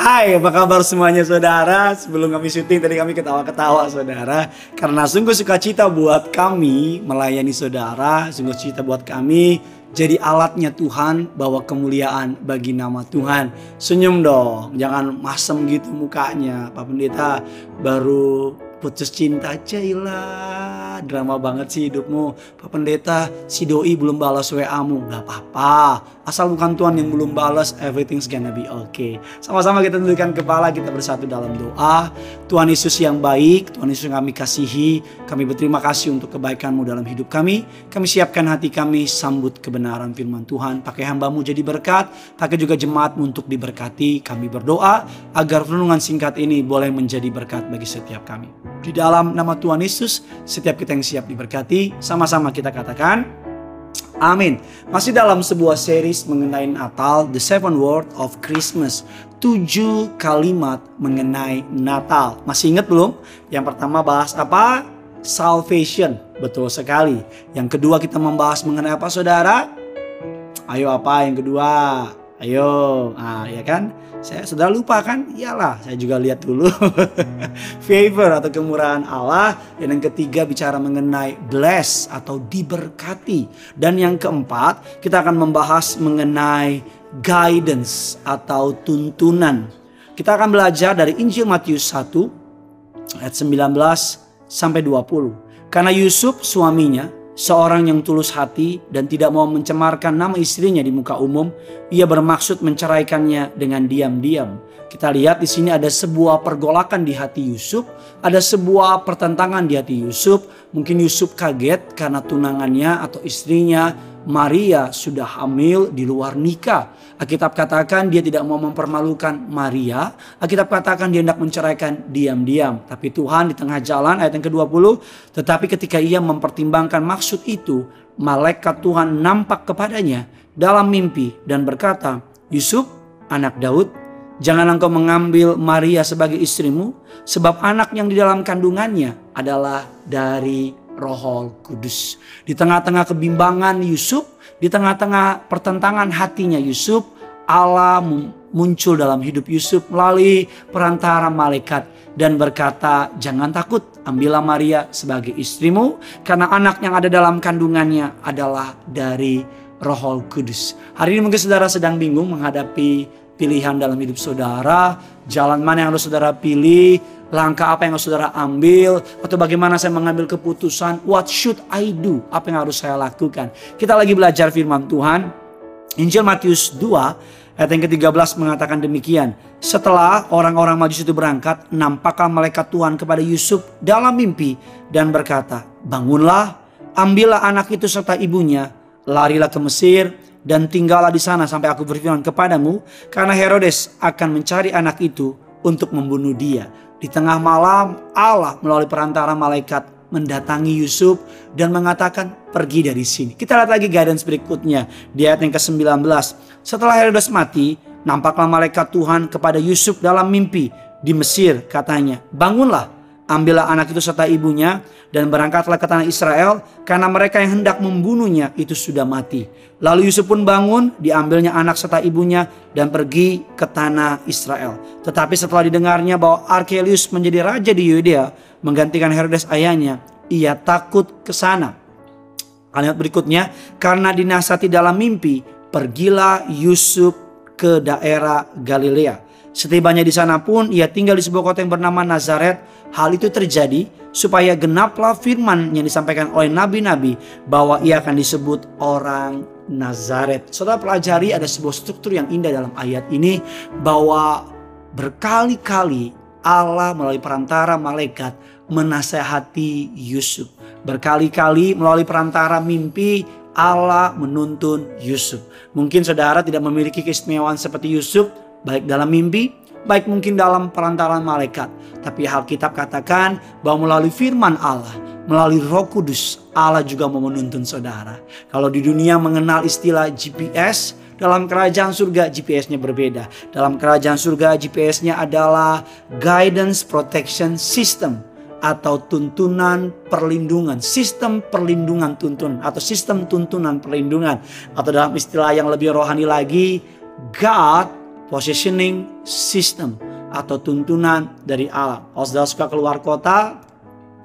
Hai, apa kabar semuanya saudara? Sebelum kami syuting tadi kami ketawa-ketawa saudara Karena sungguh sukacita buat kami melayani saudara Sungguh sukacita buat kami jadi alatnya Tuhan bawa kemuliaan bagi nama Tuhan. Senyum dong, jangan masem gitu mukanya. Pak Pendeta baru putus cinta Cailah drama banget sih hidupmu. Pak Pendeta si doi belum balas WA mu. Gak apa-apa. Asal bukan Tuhan yang belum balas everything's gonna be okay. Sama-sama kita tundukkan kepala kita bersatu dalam doa. Tuhan Yesus yang baik Tuhan Yesus yang kami kasihi kami berterima kasih untuk kebaikanmu dalam hidup kami. Kami siapkan hati kami sambut kebenaran firman Tuhan. Pakai hambamu jadi berkat pakai juga jemaatmu untuk diberkati. Kami berdoa agar renungan singkat ini boleh menjadi berkat bagi setiap kami. Di dalam nama Tuhan Yesus, setiap kita yang siap diberkati, sama-sama kita katakan, Amin. Masih dalam sebuah series mengenai Natal, The Seven Word of Christmas. Tujuh kalimat mengenai Natal. Masih ingat belum? Yang pertama bahas apa? Salvation. Betul sekali. Yang kedua kita membahas mengenai apa saudara? Ayo apa yang kedua? Ayo, ah ya kan? Saya sudah lupa kan? Iyalah, saya juga lihat dulu. Favor atau kemurahan Allah. Dan yang ketiga bicara mengenai bless atau diberkati. Dan yang keempat, kita akan membahas mengenai guidance atau tuntunan. Kita akan belajar dari Injil Matius 1 ayat 19 sampai 20. Karena Yusuf suaminya seorang yang tulus hati dan tidak mau mencemarkan nama istrinya di muka umum, ia bermaksud menceraikannya dengan diam-diam. Kita lihat di sini ada sebuah pergolakan di hati Yusuf, ada sebuah pertentangan di hati Yusuf. Mungkin Yusuf kaget karena tunangannya atau istrinya Maria sudah hamil di luar nikah. Alkitab katakan dia tidak mau mempermalukan Maria. Alkitab katakan dia hendak menceraikan diam-diam. Tapi Tuhan di tengah jalan ayat yang ke-20. Tetapi ketika ia mempertimbangkan maksud itu. Malaikat Tuhan nampak kepadanya dalam mimpi dan berkata. Yusuf anak Daud. Jangan engkau mengambil Maria sebagai istrimu. Sebab anak yang di dalam kandungannya adalah dari Roh Kudus. Di tengah-tengah kebimbangan Yusuf, di tengah-tengah pertentangan hatinya Yusuf, Allah muncul dalam hidup Yusuf melalui perantara malaikat dan berkata, "Jangan takut, ambillah Maria sebagai istrimu karena anak yang ada dalam kandungannya adalah dari Roh Kudus." Hari ini mungkin saudara sedang bingung menghadapi pilihan dalam hidup saudara, jalan mana yang harus saudara pilih, langkah apa yang harus saudara ambil, atau bagaimana saya mengambil keputusan, what should I do, apa yang harus saya lakukan. Kita lagi belajar firman Tuhan, Injil Matius 2 ayat yang ke-13 mengatakan demikian. Setelah orang-orang majus itu berangkat, nampaklah malaikat Tuhan kepada Yusuf dalam mimpi dan berkata, Bangunlah, ambillah anak itu serta ibunya, larilah ke Mesir, dan tinggallah di sana sampai aku berfirman kepadamu, karena Herodes akan mencari anak itu untuk membunuh dia. Di tengah malam Allah melalui perantara malaikat mendatangi Yusuf dan mengatakan pergi dari sini. Kita lihat lagi guidance berikutnya di ayat yang ke-19. Setelah Herodes mati, nampaklah malaikat Tuhan kepada Yusuf dalam mimpi di Mesir katanya, "Bangunlah, ambillah anak itu serta ibunya dan berangkatlah ke tanah Israel karena mereka yang hendak membunuhnya itu sudah mati." Lalu Yusuf pun bangun, diambilnya anak serta ibunya dan pergi ke tanah Israel. Tetapi setelah didengarnya bahwa Archelaus menjadi raja di Yudea, menggantikan Herodes ayahnya, ia takut ke sana. Kalimat berikutnya, karena dinasati dalam mimpi, pergilah Yusuf ke daerah Galilea Setibanya di sana pun ia tinggal di sebuah kota yang bernama Nazaret. Hal itu terjadi supaya genaplah firman yang disampaikan oleh nabi-nabi bahwa ia akan disebut orang Nazaret. Saudara pelajari ada sebuah struktur yang indah dalam ayat ini bahwa berkali-kali Allah melalui perantara malaikat menasehati Yusuf. Berkali-kali melalui perantara mimpi Allah menuntun Yusuf. Mungkin saudara tidak memiliki keistimewaan seperti Yusuf, baik dalam mimpi, baik mungkin dalam perantaran malaikat. Tapi Alkitab katakan bahwa melalui firman Allah, melalui Roh Kudus, Allah juga mau menuntun saudara. Kalau di dunia mengenal istilah GPS, dalam kerajaan surga GPS-nya berbeda. Dalam kerajaan surga GPS-nya adalah Guidance Protection System atau tuntunan perlindungan, sistem perlindungan tuntun atau sistem tuntunan perlindungan atau dalam istilah yang lebih rohani lagi God positioning system atau tuntunan dari Allah. Kalau sudah suka keluar kota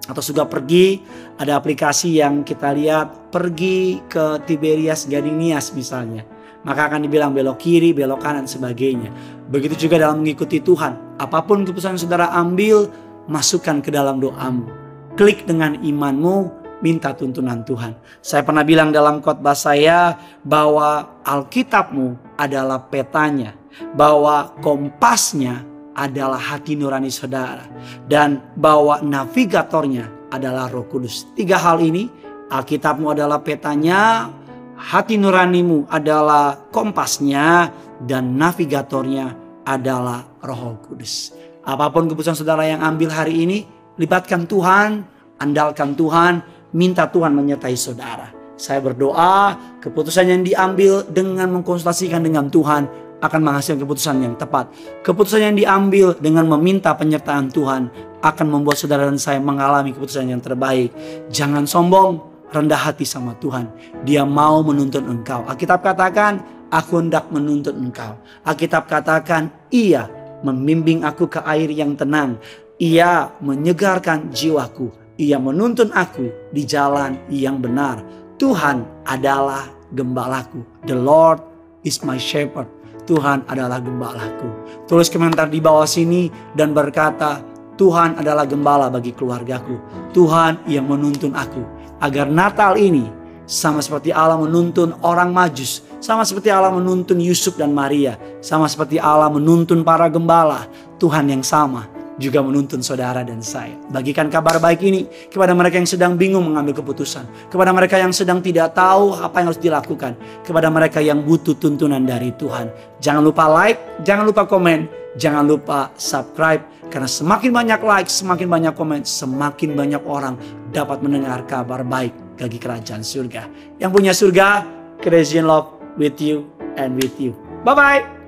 atau sudah pergi, ada aplikasi yang kita lihat pergi ke Tiberias Gadinias misalnya. Maka akan dibilang belok kiri, belok kanan, sebagainya. Begitu juga dalam mengikuti Tuhan. Apa pun keputusan saudara ambil, masukkan ke dalam doamu. Klik dengan imanmu, minta tuntunan Tuhan. Saya pernah bilang dalam khotbah saya bahwa Alkitabmu adalah petanya, bahwa kompasnya adalah hati nurani saudara, dan bahwa navigatornya adalah Roh Kudus. Tiga hal ini, Alkitabmu adalah petanya, hati nuranimu adalah kompasnya, dan navigatornya adalah Roh Kudus. Apa pun keputusan saudara yang ambil hari ini, libatkan Tuhan, andalkan Tuhan, minta Tuhan menyertai saudara. Saya berdoa keputusan yang diambil dengan mengkonsultasikan dengan Tuhan akan menghasilkan keputusan yang tepat. Keputusan yang diambil dengan meminta penyertaan Tuhan akan membuat saudara dan saya mengalami keputusan yang terbaik. Jangan sombong, rendah hati sama Tuhan. Dia mau menuntun engkau. Alkitab katakan, aku hendak menuntut engkau. Alkitab katakan, ia membimbing aku ke air yang tenang. Ia menyegarkan jiwaku. Ia menuntun aku di jalan yang benar. Tuhan adalah gembalaku. The Lord is my shepherd. Tuhan adalah gembalaku. Tulis komentar di bawah sini dan berkata, Tuhan adalah gembala bagi keluargaku. Tuhan yang menuntun aku. Agar Natal ini sama seperti Allah menuntun orang majus. Sama seperti Allah menuntun Yusuf dan Maria. Sama seperti Allah menuntun para gembala. Tuhan yang sama juga menuntun saudara dan saya. Bagikan kabar baik ini kepada mereka yang sedang bingung mengambil keputusan, kepada mereka yang sedang tidak tahu apa yang harus dilakukan, kepada mereka yang butuh tuntunan dari Tuhan. Jangan lupa like, jangan lupa komen, jangan lupa subscribe karena semakin banyak like, semakin banyak komen, semakin banyak orang dapat mendengar kabar baik bagi kerajaan surga. Yang punya surga, Christian love with you and with you. Bye bye.